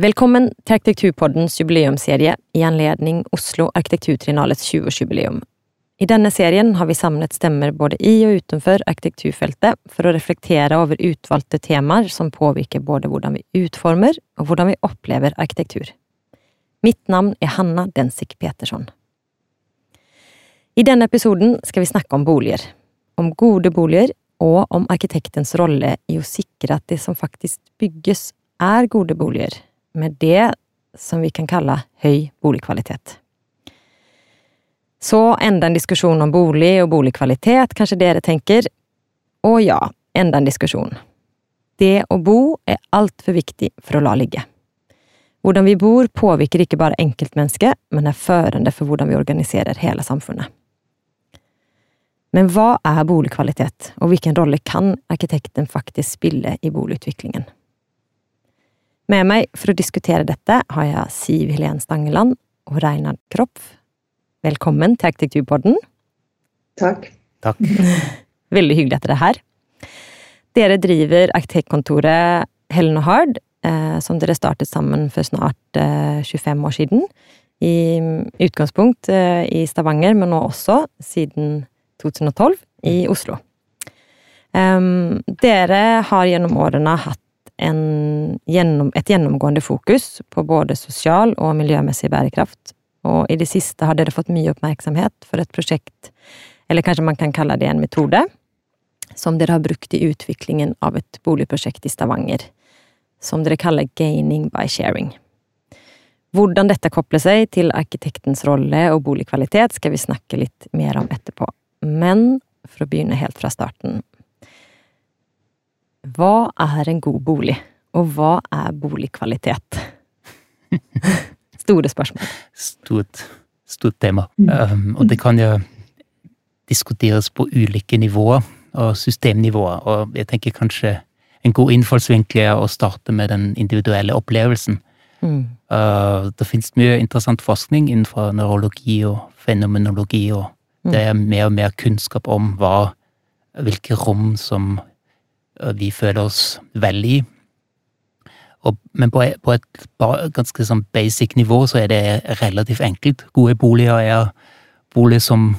Velkommen til Arkitekturpoddens jubileumsserie i anledning Oslo Arkitekturtrinalets 20-årsjubileum. I denne serien har vi samlet stemmer både i og utenfor arkitekturfeltet for å reflektere over utvalgte temaer som påvirker både hvordan vi utformer og hvordan vi opplever arkitektur. Mitt navn er Hanna Densik Petersson. I denne episoden skal vi snakke om boliger. Om gode boliger, og om arkitektens rolle i å sikre at det som faktisk bygges, er gode boliger med det som vi kan kalle høy boligkvalitet. Så enda en diskusjon om bolig og boligkvalitet, kanskje dere tenker. Og ja, enda en diskusjon. Det å bo er altfor viktig for å la ligge. Hvordan vi bor påvirker ikke bare enkeltmennesket, men er førende for hvordan vi organiserer hele samfunnet. Men hva er boligkvalitet, og hvilken rolle kan arkitekten faktisk spille i boligutviklingen? Med meg for å diskutere dette har jeg Siv Helen Stangeland og Reinhard Kropf. Velkommen til Arkitekturpodden. Takk. Takk. Veldig hyggelig at dere er her. Dere driver arkitektkontoret Helen og Hard, eh, som dere startet sammen for snart eh, 25 år siden. I utgangspunkt eh, i Stavanger, men nå også siden 2012 i Oslo. Dere har gjennom årene hatt gjennom, et gjennomgående fokus på både sosial og miljømessig bærekraft, og i det siste har dere fått mye oppmerksomhet for et prosjekt, eller kanskje man kan kalle det en metode, som dere har brukt i utviklingen av et boligprosjekt i Stavanger, som dere kaller Gaining by Sharing. Hvordan dette kobler seg til arkitektens rolle og boligkvalitet, skal vi snakke litt mer om etterpå. Men for å begynne helt fra starten, hva er en god bolig, og hva er boligkvalitet? Store spørsmål. Stort, stort tema. Um, og det kan jo diskuteres på ulike nivåer og systemnivåer, og jeg tenker kanskje en god innfallsvinkel er å starte med den individuelle opplevelsen. Mm. Uh, det finnes mye interessant forskning innenfor neurologi og fenomenologi, og mm. det er mer og mer kunnskap om hva, hvilke rom som vi føler oss vel i. Og, men på, på et ganske sånn basic nivå så er det relativt enkelt. Gode boliger er boliger som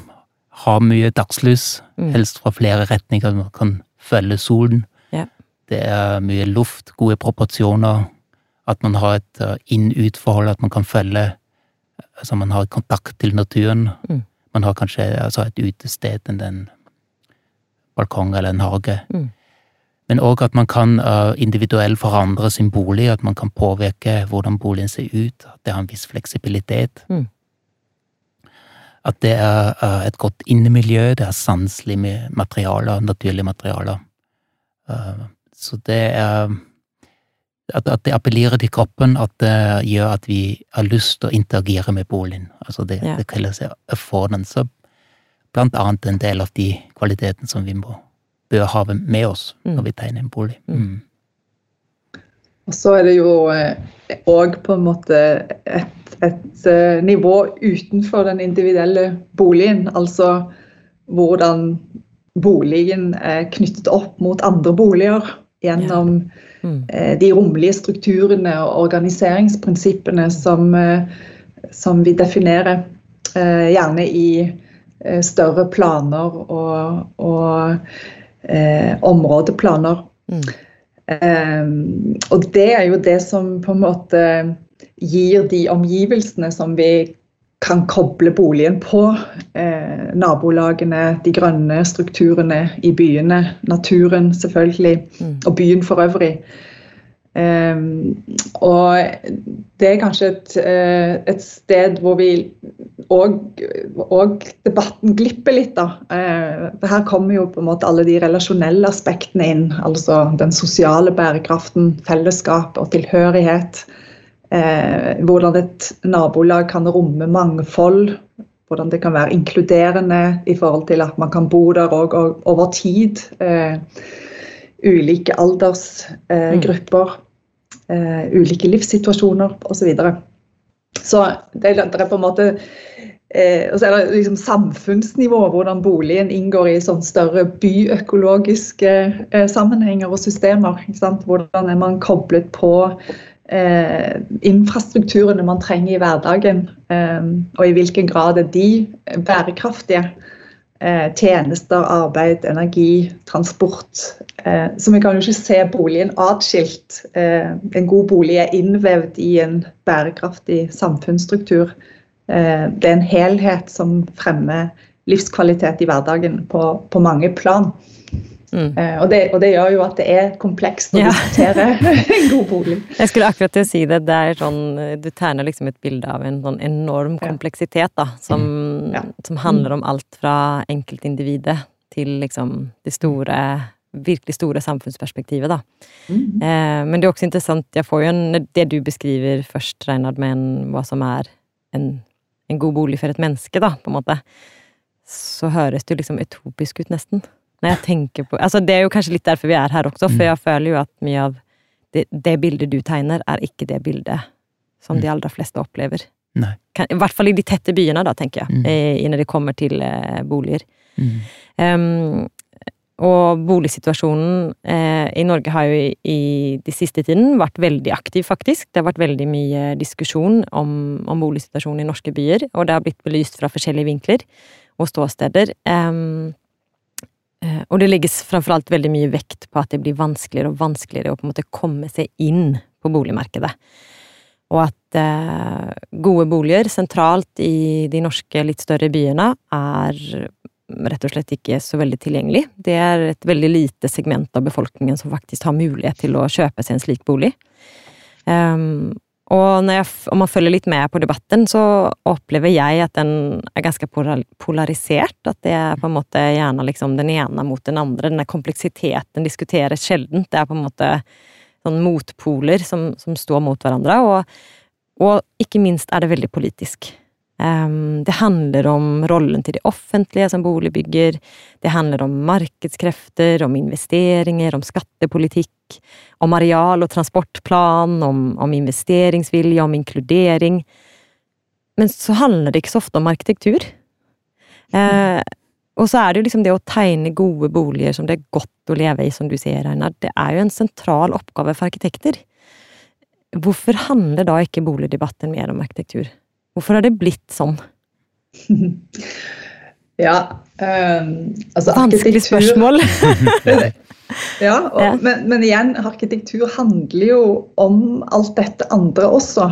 har mye dagslys, mm. helst fra flere retninger, man kan følge solen. Ja. Det er mye luft, gode proporsjoner, at man har et uh, inn-ut-forhold, at man kan følge Altså man har kontakt til naturen. Mm. Man har kanskje altså et utested en balkong eller en hage. Mm. Men òg at man kan uh, individuelt forandre sin bolig, at man kan påvirke hvordan boligen ser ut, at det har en viss fleksibilitet. Mm. At det er uh, et godt innemiljø, det er sanselige materialer, naturlige materialer. Uh, så det er at, det appellerer til kroppen, at det gjør at vi har lyst til å interagere med boligen. Altså det, ja. det kalles affordance. Blant annet en del av de kvalitetene som vi må bør ha med oss mm. når vi tegner en bolig. Mm. mm. Og så er det jo òg eh, på en måte et, et eh, nivå utenfor den individuelle boligen. Altså hvordan boligen er knyttet opp mot andre boliger gjennom ja. mm. Eh, de romlige strukturene og organiseringsprinsippene som, som vi definerer, gjerne i større planer og, og eh, områdeplaner. Mm. Um, og det er jo det som på en måte gir de omgivelsene som vi kan koble boligen på. Eh, nabolagene, de grønne strukturene i byene, naturen selvfølgelig, mm. og byen for øvrig. Um, og det er kanskje et, uh, et sted hvor vi og, debatten glipper litt. da. Uh, her kommer jo på en måte alle de relasjonelle aspektene inn. Altså den sosiale bærekraften, fellesskap og tilhørighet. Uh, hvordan et nabolag kan romme mangfold. Hvordan det kan være inkluderende i forhold til at man kan bo der òg over tid ulike aldersgrupper, uh, ulike livssituasjoner osv. Så, videre. så det, er på en måte eh, Og så er det liksom samfunnsnivå, hvordan boligen inngår i sånn større byøkologiske uh, sammenhenger og systemer. Hvordan er man koblet på eh, infrastrukturene man trenger i hverdagen, eh, og i hvilken grad er de bærekraftige. Eh, tjenester, arbeid, energi, transport. Eh, så vi kan jo ikke se boligen atskilt. Eh, en god bolig er innvevd i en bærekraftig samfunnsstruktur. det er en helhet som fremmer livskvalitet i hverdagen på, på mange plan. Mm. Og, det, og, det, gjør jo at det er komplekst å ja. diskutere en god bolig. Jeg skulle akkurat til å si det. det er sånn, du tegner liksom et bilde av en sånn enorm kompleksitet da, som, mm. ja. som handler om alt fra enkeltindividet til liksom det store virkelig store samfunnsperspektivet, da. Mm. Eh, men det er også interessant, jeg får jo en, det du beskriver først, Reinhard, med en, hva som er en, en god bolig for et menneske, da, på en måte, så høres det jo liksom utopisk ut, nesten når jeg tenker på Altså, det er jo kanskje litt derfor vi er her også, for mm. jeg føler jo at mye av det, det bildet du tegner, er ikke det bildet som de mm. aller fleste opplever. Nei. I hvert fall i de tette byene, da, tenker jeg, mm. når det kommer til eh, boliger. Mm. Um, og boligsituasjonen eh, i Norge har jo i, i, de siste tiden vært veldig aktiv, faktisk. Det har vært veldig mye diskusjon om, om boligsituasjonen i norske byer, og det har blitt belyst fra forskjellige vinkler og ståsteder. Um, og det legges framfor alt veldig mye vekt på at det blir vanskeligere og vanskeligere å på en måte komme seg inn på boligmarkedet. Og at eh, gode boliger sentralt i de norske litt større byene er rett og slett ikke så veldig tilgjengelig. Det er et veldig lite segment av befolkningen som faktisk har mulighet til å kjøpe seg en slik bolig. Um, og jeg, om man følger litt med på debatten, så opplever jeg at den er ganske polarisert. At det er på en måte gjerne liksom den ene mot den andre. Denne kompleksiteten diskuteres sjeldent. Det er på en måte sånn motpoler som, som står mot hverandre. Og, og, ikke minst er det veldig politisk. Um, det handler om rollen til det offentlige som boligbygger. Det handler om markedskrefter, om investeringer, om skattepolitikk, om areal- og transportplan, om, om investeringsvilje, om inkludering. Men så handler det ikke så ofte om arkitektur. Eh, og så er det jo liksom det å tegne gode boliger som det er godt å leve i, som du sier, Einar. Det er jo en sentral oppgave for arkitekter. Hvorfor handler da ikke boligdebatten mer om arkitektur? Hvorfor har det blitt sånn? ja, um, altså Vanskelig spørsmål. ja, og, men, men, igjen, arkitektur handler jo om alt dette andre også.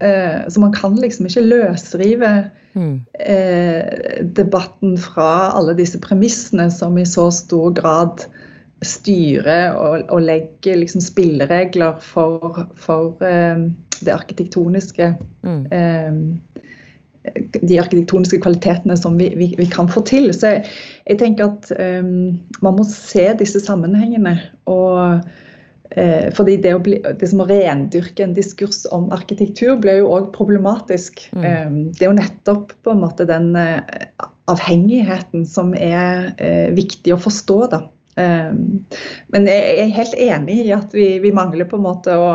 Uh, så man kan liksom ikke løsrive mm. uh, debatten fra alle disse premissene som i så stor grad styrer og, og legger liksom spilleregler for, for uh, det arkitektoniske mm. De arkitektoniske kvalitetene som vi, vi, vi, kan få til. Så jeg, jeg tenker at um, man må se disse sammenhengene. og uh, fordi det, å bli, det som å rendyrke en diskurs om arkitektur blir jo òg problematisk. Mm. Um, det er jo nettopp på en måte den uh, avhengigheten som er uh, viktig å forstå. da. Men jeg er helt enig i at vi, vi mangler på en måte å,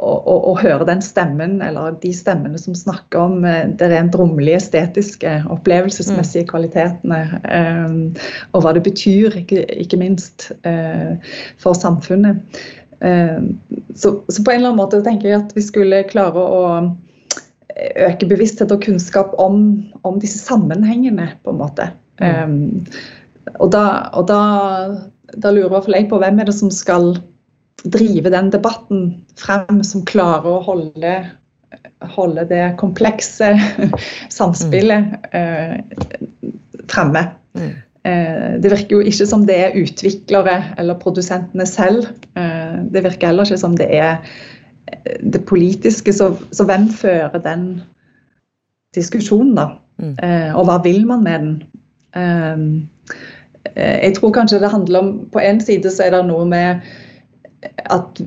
å, høre den stemmen, eller de stemmene som snakker om eh, det rent rommelige, estetiske, opplevelsesmessige mm. kvalitetene. Um, og hva det betyr, ikke, ikke minst, uh, for samfunnet. Um, så, så, på en eller annen måte tenker jeg at vi skulle klare å øke bevissthet og kunnskap om, om disse sammenhengene, på en måte. Um, og da, og da, da lurer i hvert fall jeg på hvem er det som skal drive den debatten frem som klarer å holde, holde det komplekse samspillet eh, fremme. Mm. Eh, det virker jo ikke som det er utviklere eller produsentene selv. Eh, det virker heller ikke som det er eh, det politiske. Så, så hvem fører den diskusjonen, da? Mm. Eh, og hva vil man med den? Eh, jeg tror kanskje det handler om På en side så er det noe med at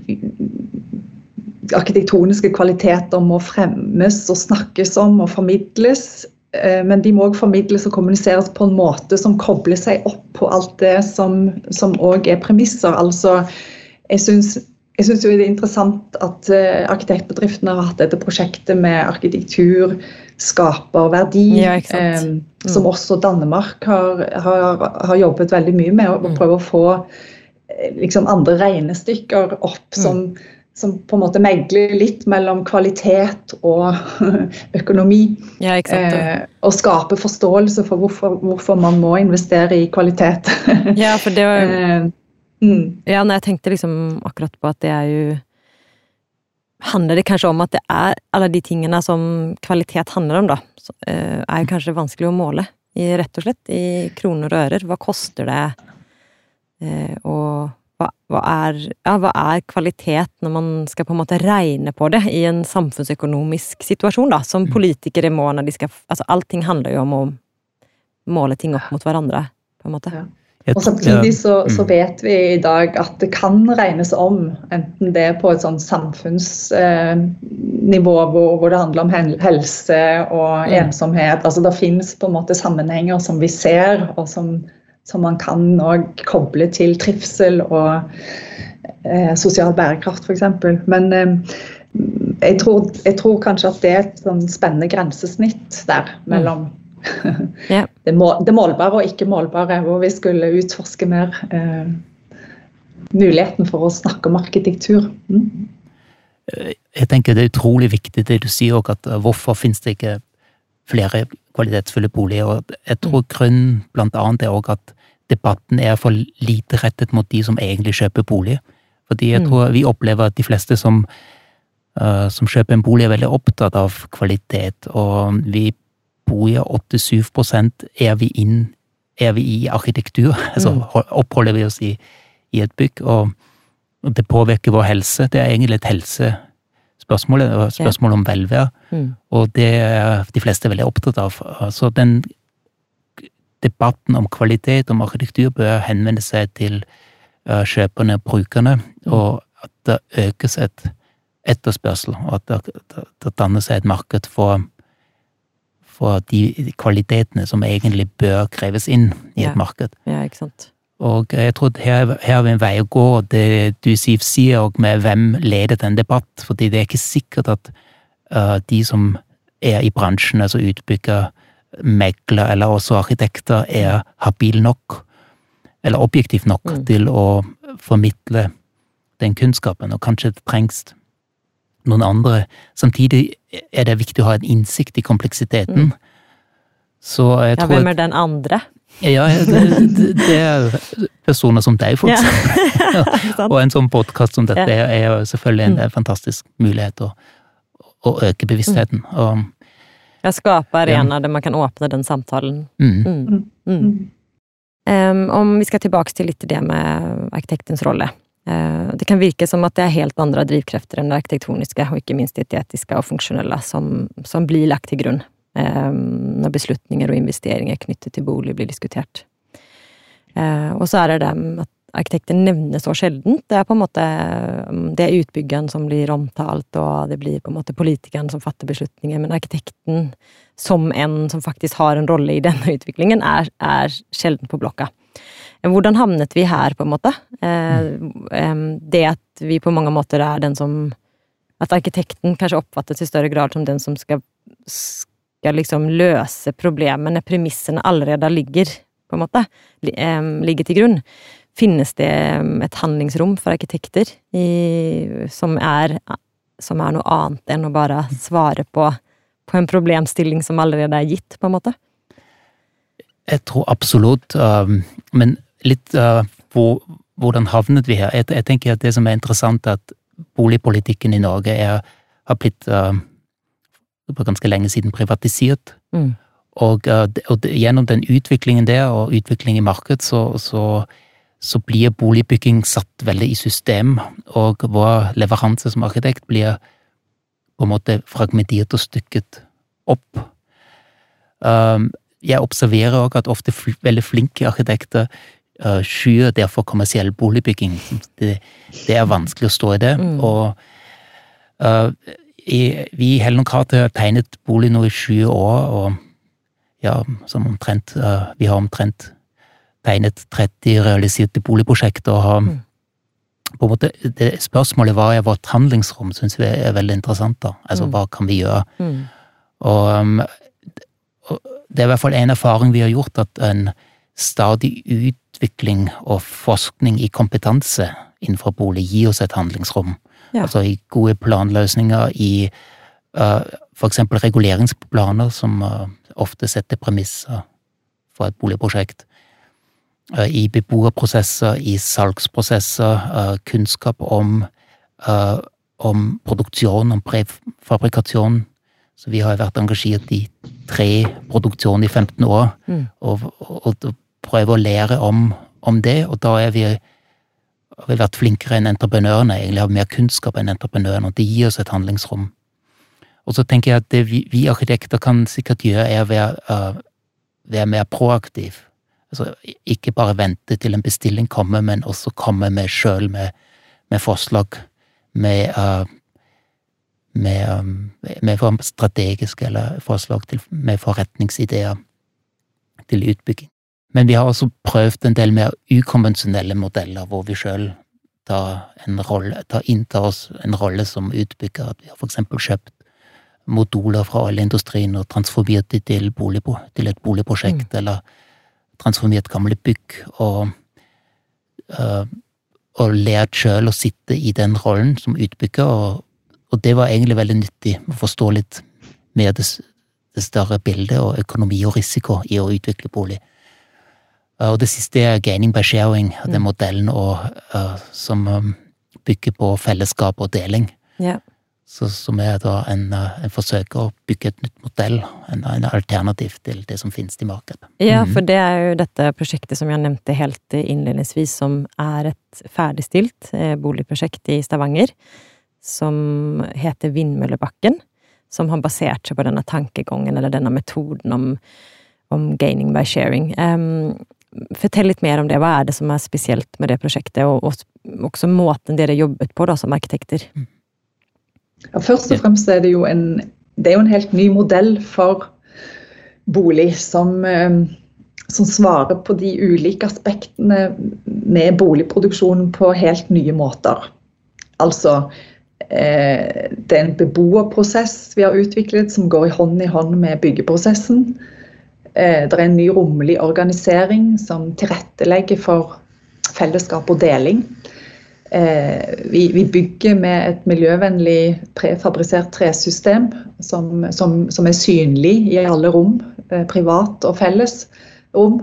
arkitektoniske kvaliteter må fremmes og snakkes om og formidles. Eh, men de må òg formidles og kommuniseres på en måte som kobler seg opp på alt det som òg er premisser. Altså, jeg syns jeg syns det er interessant at uh, arkitektbedriftene har hatt dette prosjektet med arkitektur skaper verdi, ja, mm. som også Danmark har, har, har, jobbet veldig mye med. Å mm. prøve å få liksom andre regnestykker opp mm. som, som på en måte megler litt mellom kvalitet og økonomi. Ja. Eh, og skape forståelse for hvorfor, hvorfor, man må investere i kvalitet. ja, for det var eh, mm. Ja, når jeg tenkte liksom akkurat på at det er jo Handler det kanskje om at det er alle de tingene som kvalitet handler om, da, eh, er jo kanskje vanskelig å måle, i, rett og slett, i kroner og ører. Hva koster det? Eh, og hva, hva, er, ja, hva, er, kvalitet når man skal på en måte regne på det i en samfunnsøkonomisk situasjon, da, som mm. politikere må når de skal Altså, allting handler jo om å måle ting opp mot hverandre, på en måte. Ja. Og Samtidig så, så, mm. vet vi i dag at det kan regnes om, enten det er på et sånn samfunnsnivå eh, hvor, hvor, det handler om helse og ensomhet. altså Det finnes på en måte sammenhenger som vi ser, og som som man kan koble til trivsel og eh, sosial bærekraft, f.eks. Men eh, jeg, tror, jeg, tror, kanskje at det er et sånn spennende grensesnitt der mellom mm. yeah. det, må, det, målbare og ikke målbare, hvor vi skulle utforske mer eh, muligheten for å snakke om arkitektur. Mm. Jeg tenker det er utrolig viktig det du sier, at eh, hvorfor finnes det ikke flere kvalitetsfulle boliger. Og jeg tror mm. grunnen blant annet er også at debatten er for lite rettet mot de som egentlig kjøper bolig. Fordi jeg mm. tror vi opplever at de fleste som, uh, som kjøper en bolig, er veldig opptatt av kvalitet, og vi bor i 87 er vi inn er vi i arkitektur, altså mm. oppholder vi oss i, i et bygg, og det påvirker vår helse. Det er egentlig et helse spørsmålet, og spørsmål om velvære. Mm. Og det er de fleste veldig opptatt av. Så den debatten om kvalitet, om arkitektur, bør henvende seg til uh, kjøperne og brukerne, mm. og at det økes et etterspørsel, og at det, det, det danner seg et marked for, for de kvalitetene som egentlig bør kreves inn i et ja. marked. Ja, ikke sant. Og jeg tror her, her er en vei å gå. Det du Siv sier og med hvem leder en debatt, fordi det er ikke sikkert at uh, de som er i bransjen, altså utbygger, megler eller også arkitekter, er habile nok, eller objektivt nok, mm. til å formidle den kunnskapen. Og kanskje det trengs noen andre. Samtidig er det viktig å ha en innsikt i kompleksiteten. Mm. Så jeg ja, tror hvem er den andre? Ja, det, det, er personer som deg, for eksempel. Ja, og en sånn podkast som dette er jo selvfølgelig en, mm. fantastisk mulighet å, å øke bevisstheten. Mm. Og, ja, skape arenaer ja. der man kan åpne den samtalen. Mm. Um, om vi skal tilbake til litt det med arkitektens rolle. Uh, det kan virke som at det er helt andre drivkrefter enn det arkitektoniske, og ikke minst det etiske og funksjonelle, som, som blir lagt til grunn når beslutninger og investeringer knyttet til bolig blir diskutert. Eh, og så er det det at arkitekter nevnes så sjeldent. Det er på en måte mm, det er utbyggeren som blir omtalt, og det blir på en måte politikeren som fatter beslutninger, men arkitekten som en som faktisk har en rolle i denne utviklingen, er, er sjelden på blokka. Hvordan havnet vi her, på en måte? Eh, det at vi på mange måter er den som At arkitekten kanskje oppfattes i større grad som den som skal skal liksom løse problemene, premissene allerede ligger, på en måte, ligger til grunn. Finnes det et handlingsrom for arkitekter i, som, er, som, er, noe annet enn å bare svare på, på, en problemstilling som allerede er gitt, på en måte? Jeg tror absolutt, um, men litt på hvor, hvordan havnet vi her? Jeg, tenker at det som er interessant, er at boligpolitikken i Norge er, har blitt for ganske lenge siden privatisert. Mm. Og, eh, og, gjennom den utviklingen der, og utvikling i marked, så, så, så, blir boligbygging satt veldig i system, og vår leveranse som arkitekt blir på en måte fragmentert og stykket opp. Um, jeg observerer òg at ofte veldig flinke arkitekter uh, skyer derfor kommersiell boligbygging. Det, det, er vanskelig å stå i det. Mm. og uh, i, vi i Helen Carter har tegnet bolig nå i 20 år, og ja, som omtrent uh, Vi har omtrent tegnet 30 realiserte boligprosjekter og har mm. på en måte, det Spørsmålet hva er vårt handlingsrom, syns vi er veldig interessant. da. Altså, mm. hva kan vi gjøre? Mm. Og, um, og, det er i hvert fall en erfaring vi har gjort, at en stadig utvikling og forskning i kompetanse innenfor bolig gir oss et handlingsrom Ja. Altså i gode planløsninger, i uh, f.eks. reguleringsplaner, som uh, ofte setter premisser for et boligprosjekt. Uh, I beboerprosesser, i salgsprosesser, uh, kunnskap om, om produksjon, om prefabrikasjon. Så vi har vært engasjert i tre produksjoner i 15 år, mm. og, og, og prøver å lære om, om det, og da er vi har vært flinkere enn entreprenørene, egentlig har mer kunnskap enn entreprenørene, og det gir oss et handlingsrom. Og så tenker jeg at det vi, vi arkitekter kan sikkert gjøre, er å være, uh, være mer proaktiv. Altså ikke bare vente til en bestilling kommer, men også komme med sjøl med, med, forslag, med, uh, med, med strategiske eller forslag til, med forretningsideer til utbygging. Men vi har også prøvd en del mer ukonvensjonelle modeller, hvor vi sjøl tar, tar inntar oss en rolle som utbygger. At vi har for eksempel kjøpt moduler fra oljeindustrien og transformert dem til, bolig, til et boligprosjekt, mm. eller transformert gamle bygg, og, øh, og lært sjøl å sitte i den rollen som utbygger, og, og, det var egentlig veldig nyttig å forstå litt mer det, det større bildet og økonomi og risiko i å utvikle bolig. Eh, og det siste er gaining by sharing, den mm. modellen og, uh, som um, bygger på fellesskap og deling. Yeah. Så, som er da en, en forsøk å bygge et nytt modell, en, en alternativ til det som finnes i markedet. Ja, mm. for det er jo dette prosjektet som jeg nevnte helt innledningsvis, som er et ferdigstilt eh, boligprosjekt i Stavanger. Som heter Vindmøllebakken. Som har basert seg på denne tankegangen, eller denne metoden om, om gaining by sharing. Um, Fortell litt mer om det. Hva er det som er spesielt med det prosjektet, og, og også måten dere jobbet på da, som arkitekter? Ja, først og fremst er det jo en, det er jo en helt ny modell for bolig som, eh, som svarer på de ulike aspektene med boligproduksjonen på helt nye måter. Altså eh, det er en beboerprosess vi har utviklet som går i hånd i hånd med byggeprosessen. Eh, det er en ny rommelig organisering som tilrettelegger for fellesskap og deling. Eh, vi, vi bygger med et miljøvennlig prefabrisert tresystem som, som, som er synlig i alle rom, eh, privat og felles rom.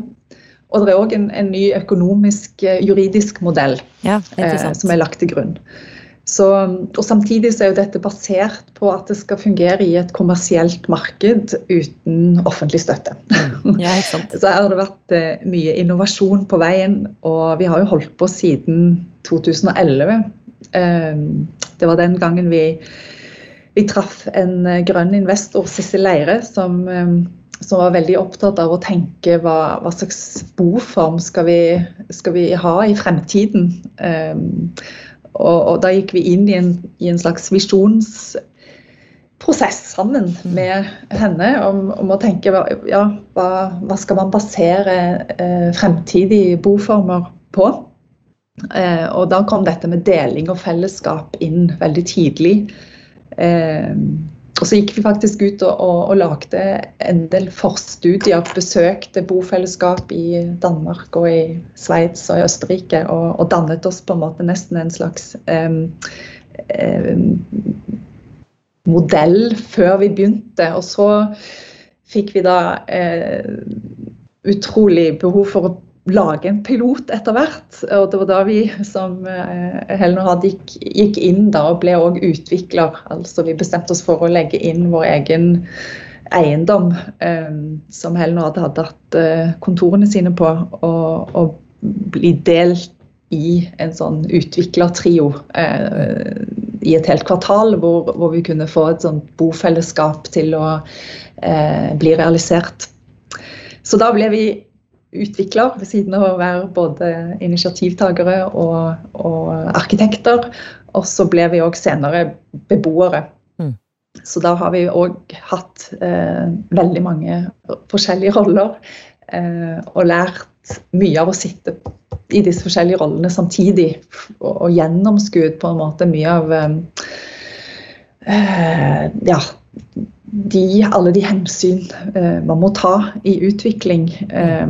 Og det er òg en, en, ny økonomisk, juridisk modell ja, som er lagt til grunn. Så, og Samtidig så er jo dette basert på at det skal fungere i et kommersielt marked uten offentlig støtte. Mm. Ja, så her har det vært eh, mye innovasjon på veien, og vi har jo holdt på siden 2011. Eh, det var den gangen vi, vi traff en eh, grønn investor, Sissel Leire, som, eh, som, var veldig opptatt av å tenke hva, hva slags boform skal vi, skal vi ha i fremtiden. Eh, og, og, da gikk vi inn i en, i en slags visjonsprosess sammen mm. med henne om, om å tenke ja, hva, hva, skal man basere eh, fremtidige boformer på. Eh, og da kom dette med deling og fellesskap inn veldig tidlig. Eh, og så gikk vi faktisk ut og, og, og lagde en del forstudier. Besøkte bofellesskap i Danmark og i Sveits og i Østerrike. Og, og, dannet oss på en måte nesten en slags um, um, modell før vi begynte. Og så fikk vi da uh, utrolig behov for å lage en pilot etter hvert. Og det var da vi som eh, Helen og Had gikk, gikk, inn da og ble òg utvikler. Altså vi bestemte oss for å legge inn vår egen eiendom eh, som Helen og Had hadde hatt eh, kontorene sine på, og, og, bli delt i en sånn utviklertrio eh, i et helt kvartal, hvor, hvor, vi kunne få et sånt bofellesskap til å eh, bli realisert. Så da ble vi utvikler, ved siden av å være både initiativtakere og, og arkitekter. Og så ble vi òg senere beboere. Mm. Så da har vi òg hatt eh, veldig mange forskjellige roller. Eh, og lært mye av å sitte i disse forskjellige rollene samtidig. Og, og gjennomskuet på en måte mye av eh, eh ja, de, alle de hensyn eh, man må ta i utvikling eh,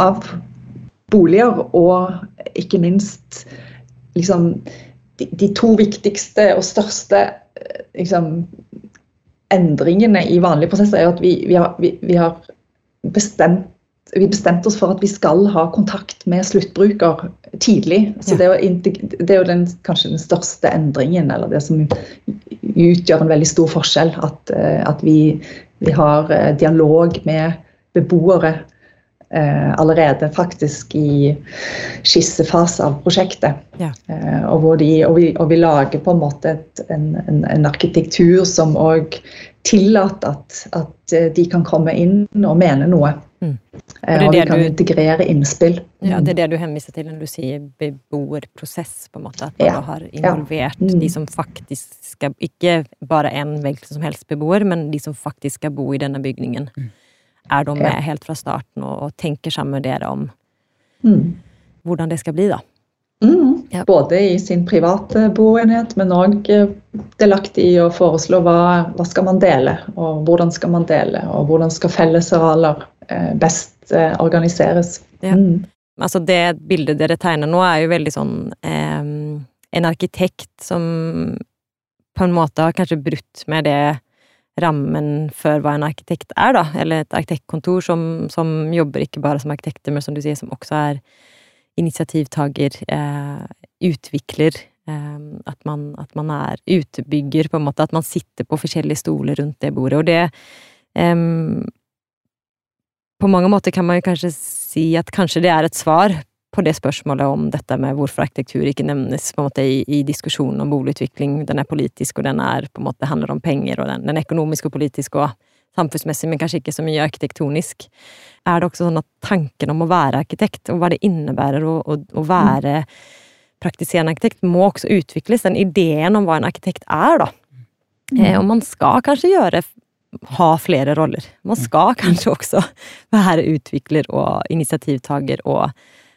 av boliger, og ikke minst liksom de, de, to viktigste og største liksom, endringene i vanlige prosesser er at vi, vi, har, vi, vi har bestemt vi bestemte oss for at vi skal ha kontakt med sluttbruker tidlig. Så det er jo den, kanskje den største endringen, eller det som utgjør en veldig stor forskjell. At, eh, at vi, vi, har eh, dialog med beboere eh, allerede faktisk i skissefase av prosjektet. Ja. Eh, og, de, og, vi, og, vi, lager på en måte et, en, en, en, arkitektur som òg tillater at, at de kan komme inn og mene noe. Mm. Og, og vi kan du, integrere innspill. Ja, Det er det du henviser til når du sier beboerprosess, på en måte. At man ja. har involvert ja. mm. de som faktisk skal Ikke bare en hvilken som helst beboer, men de som faktisk skal bo i denne bygningen. Mm. Er de med helt fra starten og, og tenker sammen med dere om mm. hvordan det skal bli, da? Mm. Ja. Både i sin private boenhet, men òg eh, delaktig i å foreslå hva, hva skal man dele, og hvordan skal man dele, og hvordan skal fellesarealer best eh, organiseres. Ja. Mm. Altså det bildet dere tegner nå, er jo veldig sånn eh, En arkitekt som på en måte har kanskje brutt med det rammen for hva en arkitekt er, da. Eller et arkitektkontor som, som jobber ikke bare som arkitekter, men som du sier, som også er initiativtaker, eh, utvikler. Eh, at, man, at, man, er utebygger, på en måte. At man sitter på forskjellige stoler rundt det bordet. Og det eh, På mange måter kan man kanskje si at kanskje det er et svar på det spørsmålet om dette med hvorfor arkitektur ikke nevnes på en måte i, i diskusjonen om boligutvikling. Den er politisk, og den er, på en måte, handler om penger, og den, den er økonomisk og politisk og samfunnsmessig, men kanskje ikke så mye arkitektonisk. Er det også sånn at tanken om å være arkitekt, og hva det innebærer å, å, å være praktiserende arkitekt, må også utvikles? Den ideen om hva en arkitekt er, da. Mm. Eh, og man skal kanskje gjøre ha flere roller. Man skal kanskje også være utvikler og initiativtaker, og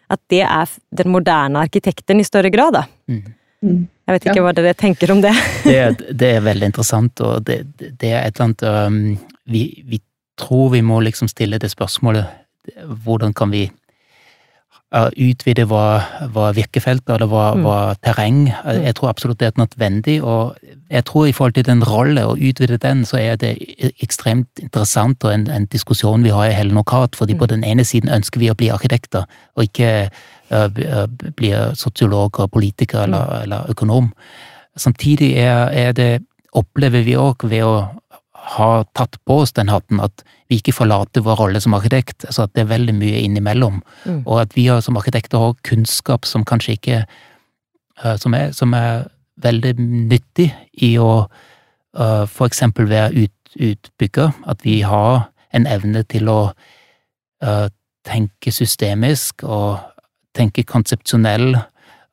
at det er den moderne arkitekten i større grad, da. Mm. mm. Jeg vet ikke ja. hva dere tenker om det. det, det, er veldig interessant, og det, det er et eller annet um, vi, vi, tror vi må liksom stille det spørsmålet hvordan kan vi utvide hva, hva virkefeltet eller hva, mm. hva, terreng. Mm. Jeg tror absolutt det er nødvendig, og jeg tror i forhold til den rolle, å utvide den, så er det ekstremt interessant og en, en diskusjon vi har i Helen og Kat, fordi mm. på den ene siden ønsker vi å bli arkitekter, og ikke uh, bli sosiologer, og politiker eller, mm. eller økonom. Samtidig er, er det, opplever vi òg ved å ha tatt på oss den hatten, at vi ikke forlater vår rolle som arkitekt. altså At det er veldig mye innimellom. Mm. Og at vi har, som arkitekter har kunnskap som kanskje ikke som er, som er veldig nyttig i å uh, for eksempel være ut, utbygger. At vi har en evne til å uh, tenke systemisk og tenke konsepsjonell.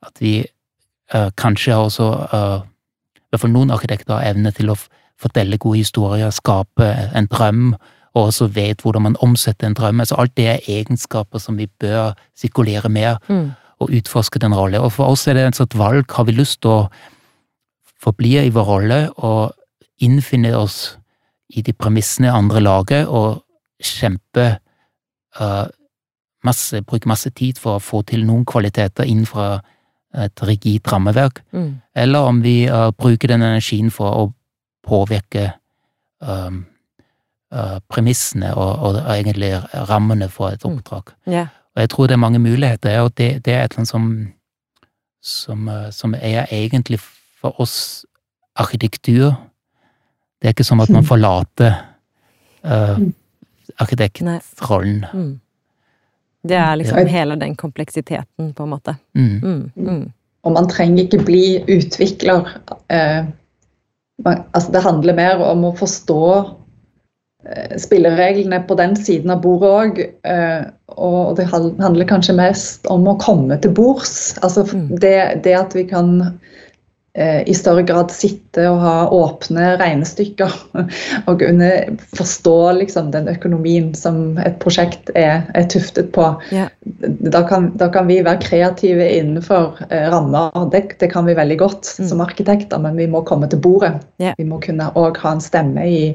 At vi kanskje har også I hvert fall noen arkitekter har evne til å fortelle gode historier, skape en drøm, og også vet hvordan man omsetter en drøm. Altså alt det er egenskaper som vi bør sirkulere mer, mm. og utforske den rollen. Og for oss er det et sånt valg. Har vi lyst til å forbli i vår rolle og innfinne oss i de premissene andre lager, og kjempe uh, masse, bruke masse tid for å få til noen kvaliteter innenfor et rigid rammeverk, mm. eller om vi uh, bruker den energien for å påvirke um, uh, premissene og, og, egentlig rammene for et mm. oppdrag. Mm. Yeah. Og jeg tror det er mange muligheter, og det, det er et eller annet som, som, uh, som, er egentlig for oss arkitektur. Det er ikke som at man forlater uh, arkitektrollen. Mm. Det er liksom hele den kompleksiteten, på en måte. Mm. Mm. mm. Og man trenger ikke bli utvikler. Eh, altså det handler mer om å forstå eh, spillereglene på den siden av bordet òg. Eh, og det handler kanskje mest om å komme til bords. Altså mm. det, det at vi kan i større grad sitte og ha åpne regnestykker og kunne forstå liksom, den økonomien som et prosjekt er, er tuftet på. Ja. Da, kan, da, kan, vi være kreative innenfor eh, rammer. Det, det, kan vi veldig godt mm. som arkitekter, men vi må komme til bordet. Ja. Vi må kunne òg ha en stemme i,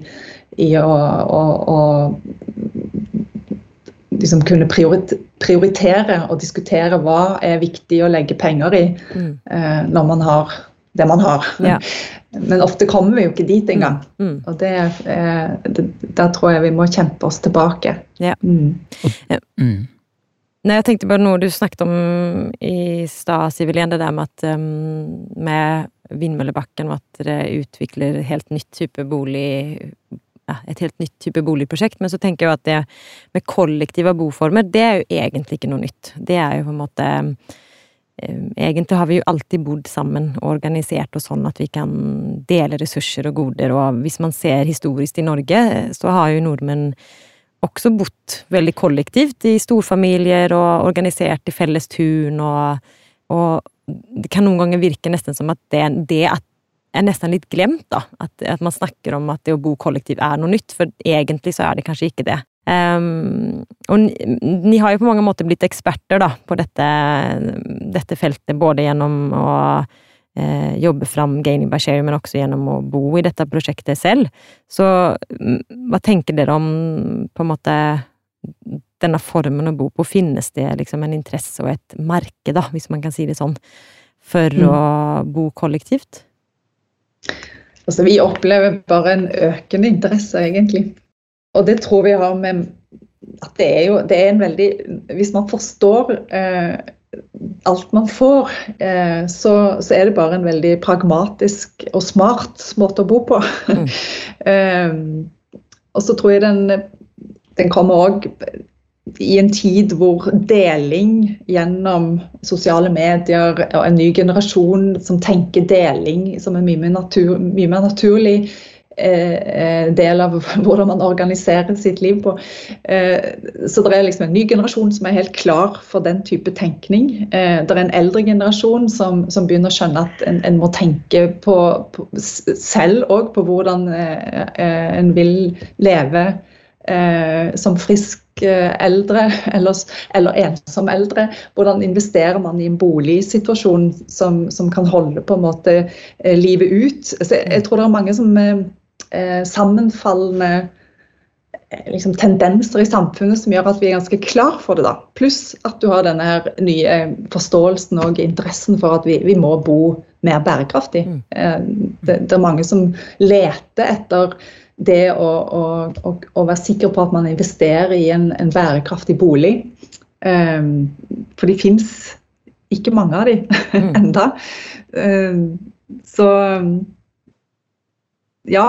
i å, å, å liksom kunne prioriter, prioritere og diskutere hva er viktig å legge penger i mm. eh, når man har det man har. Ja. Men ofte kommer vi jo ikke dit engang. Mm. mm. Og det, eh, det, der tror jeg vi må kjempe oss tilbake. Ja. Mm. Mm. Nei, jeg tenkte bare noe du snakket om i stad, Sivilien, det der med at um, med Vindmøllebakken at dere utvikler helt nytt type bolig ja, et helt nytt type boligprosjekt, men så tenker jeg jo at det med kollektive boformer, det er jo egentlig ikke noe nytt. Det er jo på en måte Egentlig har vi jo alltid bodd sammen og organisert oss sånn at vi kan dele ressurser og goder, og hvis man ser historisk i Norge, så har jo nordmenn også bodd veldig kollektivt i storfamilier og organisert i felles tun og, og det kan noen ganger virke nesten som at det, det at er nesten litt glemt, da. At, at, man snakker om at det å bo kollektivt er noe nytt, for egentlig så er det kanskje ikke det. Um, og ni har jo på mange måter blitt eksperter da, på dette, dette feltet, både gjennom å eh, jobbe fram gaining by sharing, men også gjennom å bo i dette prosjektet selv. Så hva tenker dere om på en måte denne formen å bo på? Finnes det liksom en interesse og et merke, da, hvis man kan si det sånn, for mm. å bo kollektivt? Altså, vi opplever bare en økende interesse, egentlig. Og det tror vi har med at det er jo det er en veldig Hvis man forstår eh, alt man får, eh, så, så, er det bare en veldig pragmatisk og smart måte å bo på. Mm. eh, og så tror jeg den, den kommer òg i en tid hvor deling gjennom sosiale medier og en ny generasjon som tenker deling som er mye mer, natur, mye mer naturlig del av hvordan man organiserer sitt liv på. Eh, så det er liksom en ny generasjon som er helt klar for den type tenkning. Eh, det er en eldre generasjon som, som begynner å skjønne at en, en må tenke på, på selv òg på hvordan eh, eh, en vil leve som frisk Eh, eldre eller, eller ensom eldre. Hvordan investerer man i en boligsituasjon som, som kan holde på en måte eh, livet ut. Så jeg, jeg tror det er mange som eh, sammenfallende eh, liksom, tendenser i samfunnet som gjør at vi er ganske klar for det. da. Pluss at du har denne her nye forståelsen og interessen for at vi, vi må bo mer bærekraftig. Mm. Det, det, er mange som leter etter det å, å, å, å, være sikker på at man investerer i en, en bærekraftig bolig. Um, for de fins ikke mange av de mm. enda. Um, så ja,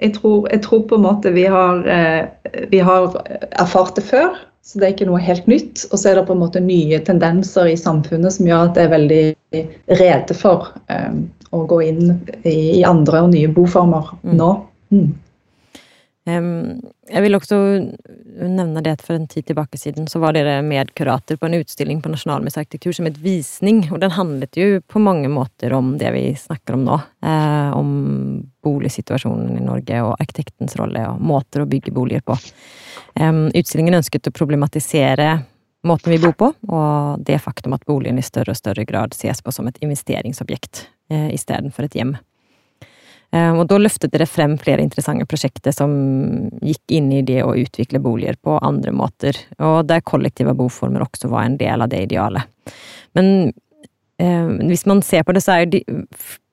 jeg tror, jeg tror, på en måte vi har, uh, vi har erfart det før. Så det er ikke noe helt nytt. Og så er det på en måte nye tendenser i samfunnet som gjør at det er veldig rede for um, å gå inn i, i, andre og nye boformer mm. nå. Mm. Jeg vil også nevne det at for en tid tilbake siden så var dere medkurater på en utstilling på Nasjonalmuseet arkitektur som et Visning, og den handlet jo på mange måter om det vi snakker om nå. Eh, om boligsituasjonen i Norge og arkitektens rolle og måter å bygge boliger på. Utstillingen ønsket å problematisere måten vi bor på, og det faktum at boligen i større og større grad ses på som et investeringsobjekt eh, istedenfor et hjem. Eh, og da løftet dere frem flere interessante prosjekter som gikk inn i det å utvikle boliger på andre måter, og der kollektive boformer også var en del av det idealet. Men eh, hvis man ser på det, så er jo de,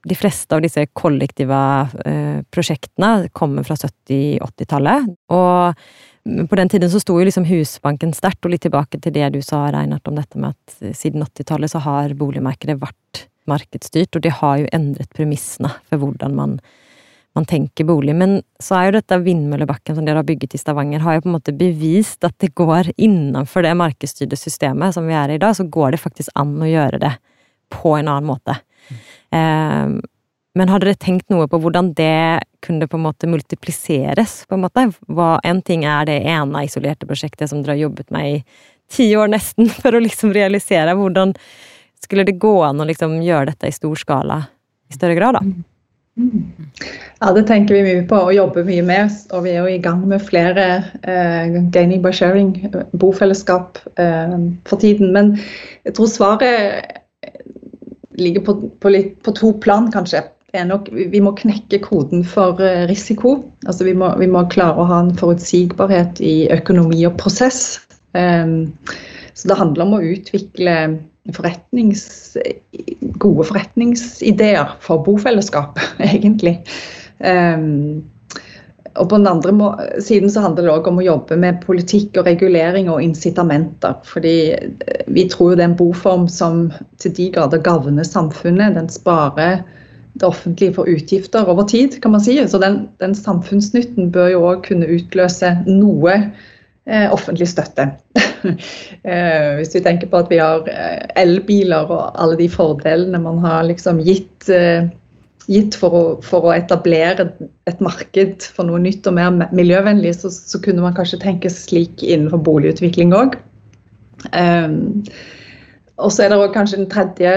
de fleste av disse kollektive eh, prosjektene kommer fra 70-80-tallet. Og på den tiden så sto jo liksom Husbanken sterkt, og litt tilbake til det du sa, Reinhardt, om dette med at siden 80-tallet så har boligmarkedet vært markedsstyrt, og det har jo endret premissene for hvordan man, man tenker bolig. Men så er jo dette vindmøllebakken som dere har bygget i Stavanger, har jo på en måte bevist at det går innenfor det markedsstyrte systemet som vi er i i dag, så går det faktisk an å gjøre det på en annen måte. Mm. Eh, men har dere tenkt noe på hvordan det kunne på en måte multipliseres? på En måte? En ting er det ene isolerte prosjektet som dere har jobbet med i ti år nesten for å liksom realisere. Hvordan, skulle det gå an å liksom gjøre dette i stor skala i større grad, da? Ja, det tenker vi mye på og jobber mye med. Og vi er jo i gang med flere eh, gaining by sharing, bofellesskap, eh, for tiden. Men jeg tror svaret ligger på, på, litt, på to plan, kanskje. Nok, vi må knekke koden for eh, risiko. Altså vi må, vi må, klare å ha en forutsigbarhet i økonomi og prosess. Um, Så det handler om å utvikle forretnings, gode forretningsideer for bofellesskap, egentlig. Um, og på den andre siden så handler det òg om å jobbe med politikk og regulering og incitamenter. Fordi eh, vi tror jo det er en boform som til de grader gagner samfunnet. Den sparer det offentlige for utgifter over tid, kan man si. Så den, den samfunnsnytten bør jo òg kunne utløse noe offentlig støtte. eh, hvis vi tenker på at vi har eh, elbiler og alle de fordelene man har liksom gitt eh, gitt for å, for å, etablere et marked for noe nytt og mer miljøvennlig, så, så kunne man kanskje tenke slik innenfor boligutvikling òg. Um, og så er det også kanskje den tredje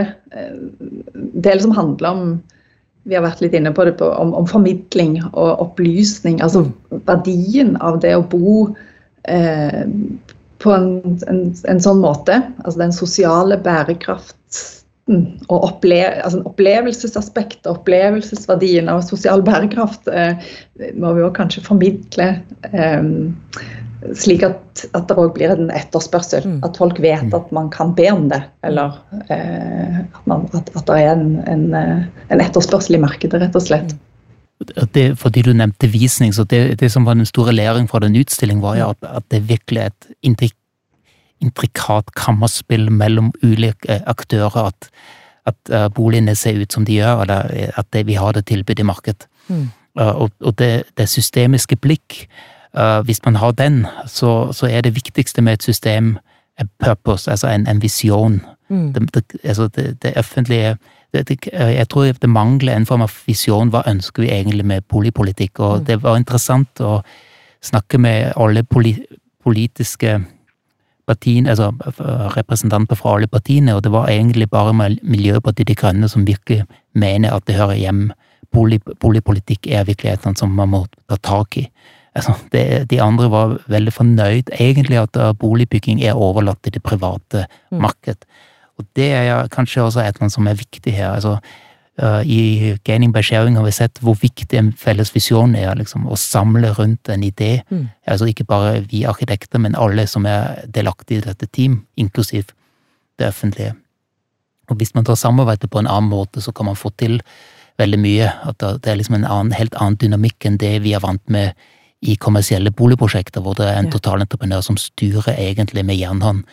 del som handler om vi har vært litt inne på det, om, om, formidling og opplysning. Altså verdien av det å bo uh, på en, en, en, sånn måte. Altså den sosiale bærekraften og opple, altså opplevelsesaspektet, opplevelsesverdien av sosial bærekraft eh, må vi jo kanskje formidle eh, slik at, at det òg blir en etterspørsel. Mm. At folk vet mm. at man kan be om det. Eller eh, at, man, at, at, det er en, en, eh, en, etterspørsel i markedet, rett og slett. Det, fordi du nevnte visning, så det, det som var den store læring fra den utstillingen, var jo at, at det virkelig er et intrikat kammerspill mellom ulike aktører, at, at uh, boligene ser ut som de gjør, eller at det, vi har det tilbudet i markedet. Mm. Og, og det, det, systemiske blikk, hvis man har den, så, så, er det viktigste med et system en purpose, altså en, en visjon. Mm. Det, det, altså det, offentlige Jeg tror det mangler en form av visjon. Hva ønsker vi egentlig med boligpolitikk? Og mm. det var interessant å snakke med alle politiske partiene, altså representanter fra alle partiene, og det var egentlig bare Miljøpartiet De Grønne som virkelig mener at det hører hjem. Bolig, boligpolitikk er virkeligheten som man må ta tak i. Altså, det, de andre var veldig fornøyd egentlig at boligbygging er overlatt til det private mm. marked. Og det er kanskje også annet som er viktig her. altså Uh, I Gaining by Sharing har vi sett hvor viktig en felles visjon er. Liksom, å samle rundt en idé. Mm. Altså Ikke bare vi arkitekter, men alle som er delaktige i dette team, inklusiv det offentlige. Og Hvis man tar samarbeidet på en annen måte, så kan man få til veldig mye. At det er liksom en annen, helt annen dynamikk enn det vi er vant med i kommersielle boligprosjekter, hvor det er en totalentreprenør som styrer egentlig med jernhånd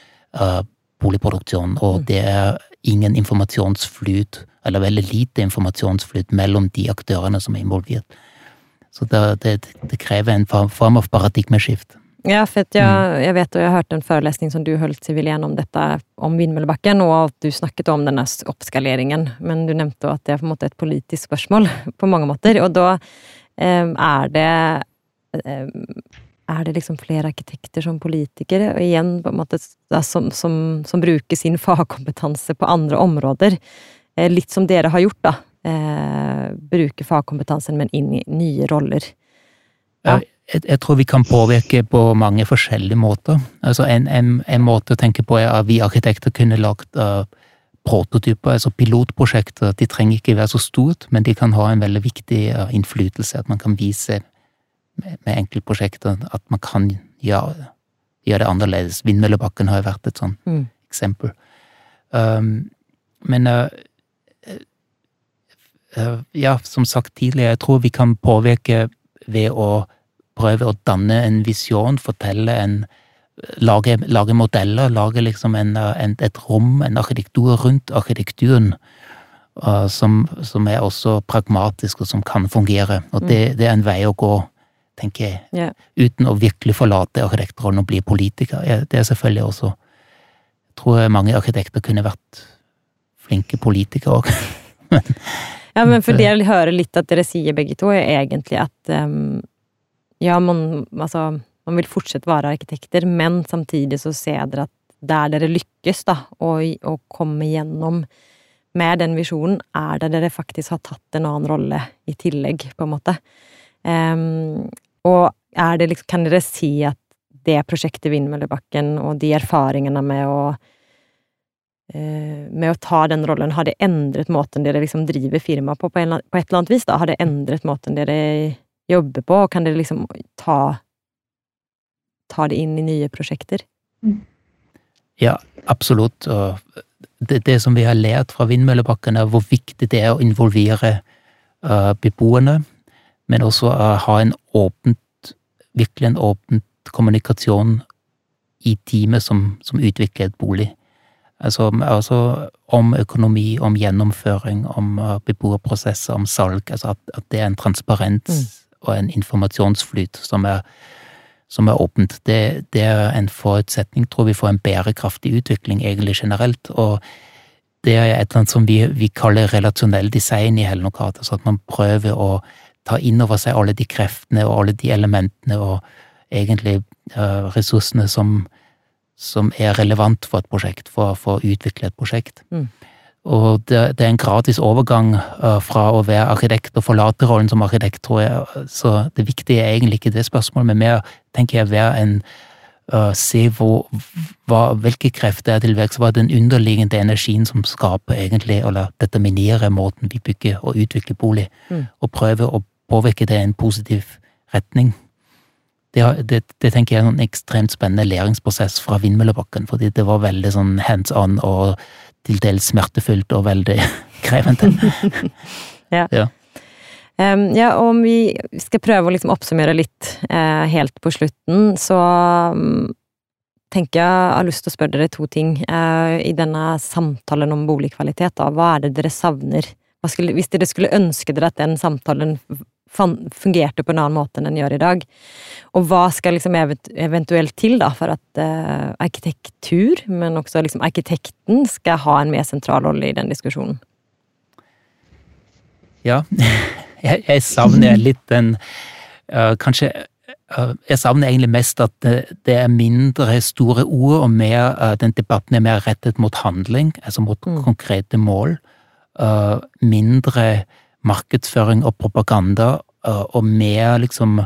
uh, boligproduksjon, og mm. det er ingen informasjonsflyt eller veldig lite informasjonsflyt mellom de aktørene som er involvert. Så det, det, det krever en form av paradigmeskift. Ja, for jeg, mm. jeg vet og jeg har hørt en forelesning som du holdt, Sivilien, om dette, om Vindmøllebakken, og at du snakket om denne oppskaleringen, men du nevnte at det er på en måte et politisk spørsmål på mange måter, og da eh, er det eh, er det liksom flere arkitekter som politikere, og igjen på en måte som, som, som bruker sin fagkompetanse på andre områder. Eh, litt som dere har gjort, da. Eh, bruke fagkompetansen, men inn i nye roller. Ja. Jeg, jeg, tror vi kan påvirke på mange forskjellige måter. Altså en, en, en måte å tenke på er at vi arkitekter kunne lagt uh, prototyper, altså pilotprosjekter. De trenger ikke være så stort, men de kan ha en veldig viktig uh, innflytelse. At man kan vise med, med enkeltprosjekter at man kan gjøre, gjøre det annerledes. Vindmøllebakken har jo vært et sånt mm. eksempel. Um, men uh, uh, ja, som sagt tidligere, jeg tror vi kan påvirke ved å prøve å danne en visjon, fortelle en Lage, lage modeller, lage liksom en, en, et rom, en arkitektur rundt arkitekturen. Uh, som, som, er også pragmatisk, og som kan fungere. Og det, mm. det er en vei å gå, tenker jeg. Yeah. Uten å virkelig forlate arkitektrollen og bli politiker. Det er selvfølgelig også Jeg tror mange arkitekter kunne vært flinke politikere òg. Ja, men for det jeg hører litt at dere sier begge to, er egentlig at um, ja, man, altså, man vil fortsatt være arkitekter, men samtidig så ser dere at der dere lykkes, da, å, å komme gjennom med den visjonen, er der dere faktisk har tatt en annen rolle i tillegg, på en måte. Um, og er det liksom, kan dere si at det prosjektet Vindmøllebakken og de erfaringene med å Eh, med å ta den rollen, har det endret måten dere liksom driver firmaet på, på, en, på, et eller annet vis? da? Har det endret måten dere jobber på, og kan dere liksom ta, ta det inn i nye prosjekter? Mm. Ja, absolutt. Og det, det, som vi har lært fra Vindmøllebakken, er hvor viktig det er å involvere uh, beboerne, men også ha en åpent, virkelig en åpent kommunikasjon i teamet som, som utvikler et bolig. Altså, altså, om økonomi, om gjennomføring, om uh, beboerprosesser, om salg. Altså at, at, det er en transparens mm. og en informasjonsflyt som er, som er åpent. Det, det, er en forutsetning, tror vi, for en bærekraftig utvikling egentlig generelt. Og det er et eller annet som vi, vi kaller relasjonell design i Hellenokrat. Altså at man prøver å ta inn over seg alle de kreftene og alle de elementene og egentlig uh, ressursene som som er relevant for et prosjekt, for, for å utvikle et prosjekt. Mm. Og det, det, er en gratis overgang uh, fra å være arkitekt og forlate rollen som arkitekt, tror jeg. Så det viktige er egentlig ikke det spørsmålet, men mer, tenker jeg, være en uh, Se hvor, hva, hvilke krefter er tilvekst, hva er den underliggende energien som skaper egentlig, eller determinerer måten vi bygger og utvikler bolig, mm. og prøve å påvirke det i en positiv retning det, det, det, tenker jeg er en ekstremt spennende læringsprosess fra Vindmøllebakken, fordi det var veldig sånn hands on og til dels smertefullt og veldig krevende. ja. ja. Um, ja, og om vi skal prøve å liksom oppsummere litt uh, helt på slutten, så um, tenker jeg jeg har lyst til å spørre dere to ting. Uh, I denne samtalen om boligkvalitet, da, hva er det dere savner? Skulle, hvis dere skulle ønske dere at den samtalen fungerte på en annen måte enn den gjør i dag. Og hva skal liksom eventuelt til da for at uh, arkitektur, men også liksom arkitekten, skal ha en mer sentral rolle i den diskusjonen? Ja, jeg, jeg savner litt den uh, Kanskje uh, Jeg savner egentlig mest at det, det, er mindre store ord, og mer, den debatten er mer rettet mot handling, altså mot mm. konkrete mål. mindre markedsføring og propaganda, uh, og mer liksom,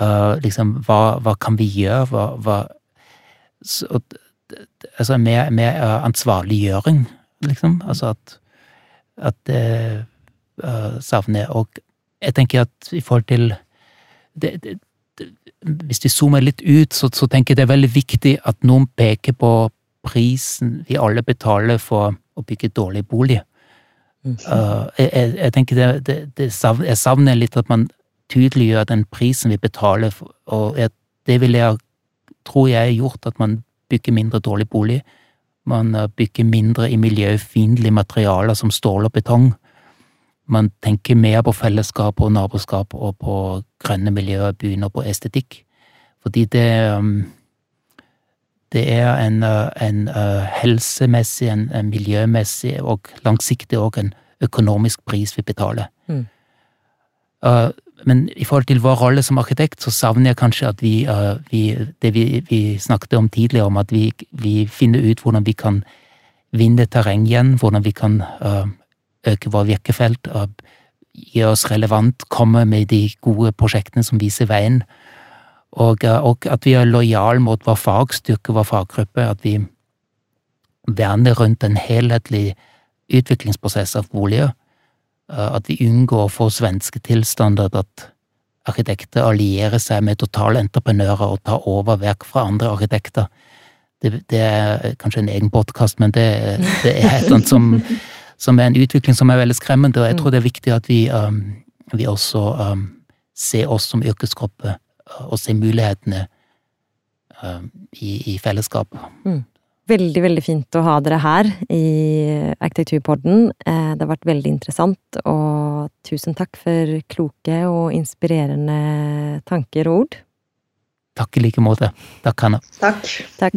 uh, liksom hva, hva, kan vi gjøre, hva, hva så, Altså mer, mer uh, ansvarliggjøring, liksom. Altså at, at det savner Og jeg tenker at i forhold til det, det, hvis vi zoomer litt ut, så, så, tenker jeg det er veldig viktig at noen peker på prisen vi alle betaler for å bygge dårlig bolig. Jeg, jeg, tenker det, det, det savner, Jeg savner litt at man tydeliggjør den prisen vi betaler, og jeg, det vil jeg tror jeg gjort at man bygger mindre dårlig bolig. Man uh, bygger mindre i miljøfiendtlige materialer som stål og betong. Man tenker mer på fellesskap og naboskap og på grønne miljøer, og på estetikk. Fordi det um, det er en, eh, en uh, helsemessig, en, en, miljømessig og langsiktig og en økonomisk pris vi betaler. Mm. Uh, men i forhold til vår rolle som arkitekt, så savner jeg kanskje at vi, uh, vi Det vi, vi, snakket om tidligere, om at vi, vi, finner ut hvordan vi kan vinne terreng igjen, hvordan vi kan øke vår virkefelt, gjøre oss relevant, komme med de gode prosjektene som viser veien og, eh, og at vi er lojale mot vår fagstyrke, vår faggruppe. At vi verner rundt en helhetlig utviklingsprosess av boliger. Eh, at vi unngår å få svenske tilstander, at arkitekter allierer seg med totalentreprenører og tar over verk fra andre arkitekter. Det, det er kanskje en egen podkast, men det, det, er et eller annet som, som, er en utvikling som er veldig skremmende, og jeg tror det er viktig at vi, um, vi også um, ser oss som yrkesgruppe og se mulighetene uh, i, i, fellesskap. Mm. Veldig, veldig fint å ha dere her i Arkitekturpodden. Eh, det har vært veldig interessant, og tusen takk for kloke og inspirerende tanker og ord. Takk i like måte. Takk, Hanna. Takk. Takk.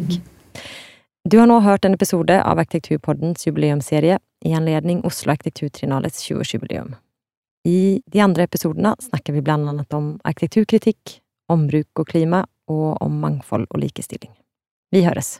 Du har nå hørt en episode av Arkitekturpoddens jubileumsserie i anledning Oslo Arkitekturtrinalets 20-årsjubileum. I de andre episodene snakker vi blant annet om arkitekturkritikk, om bruk og klima, og om mangfold og likestilling. Vi høres!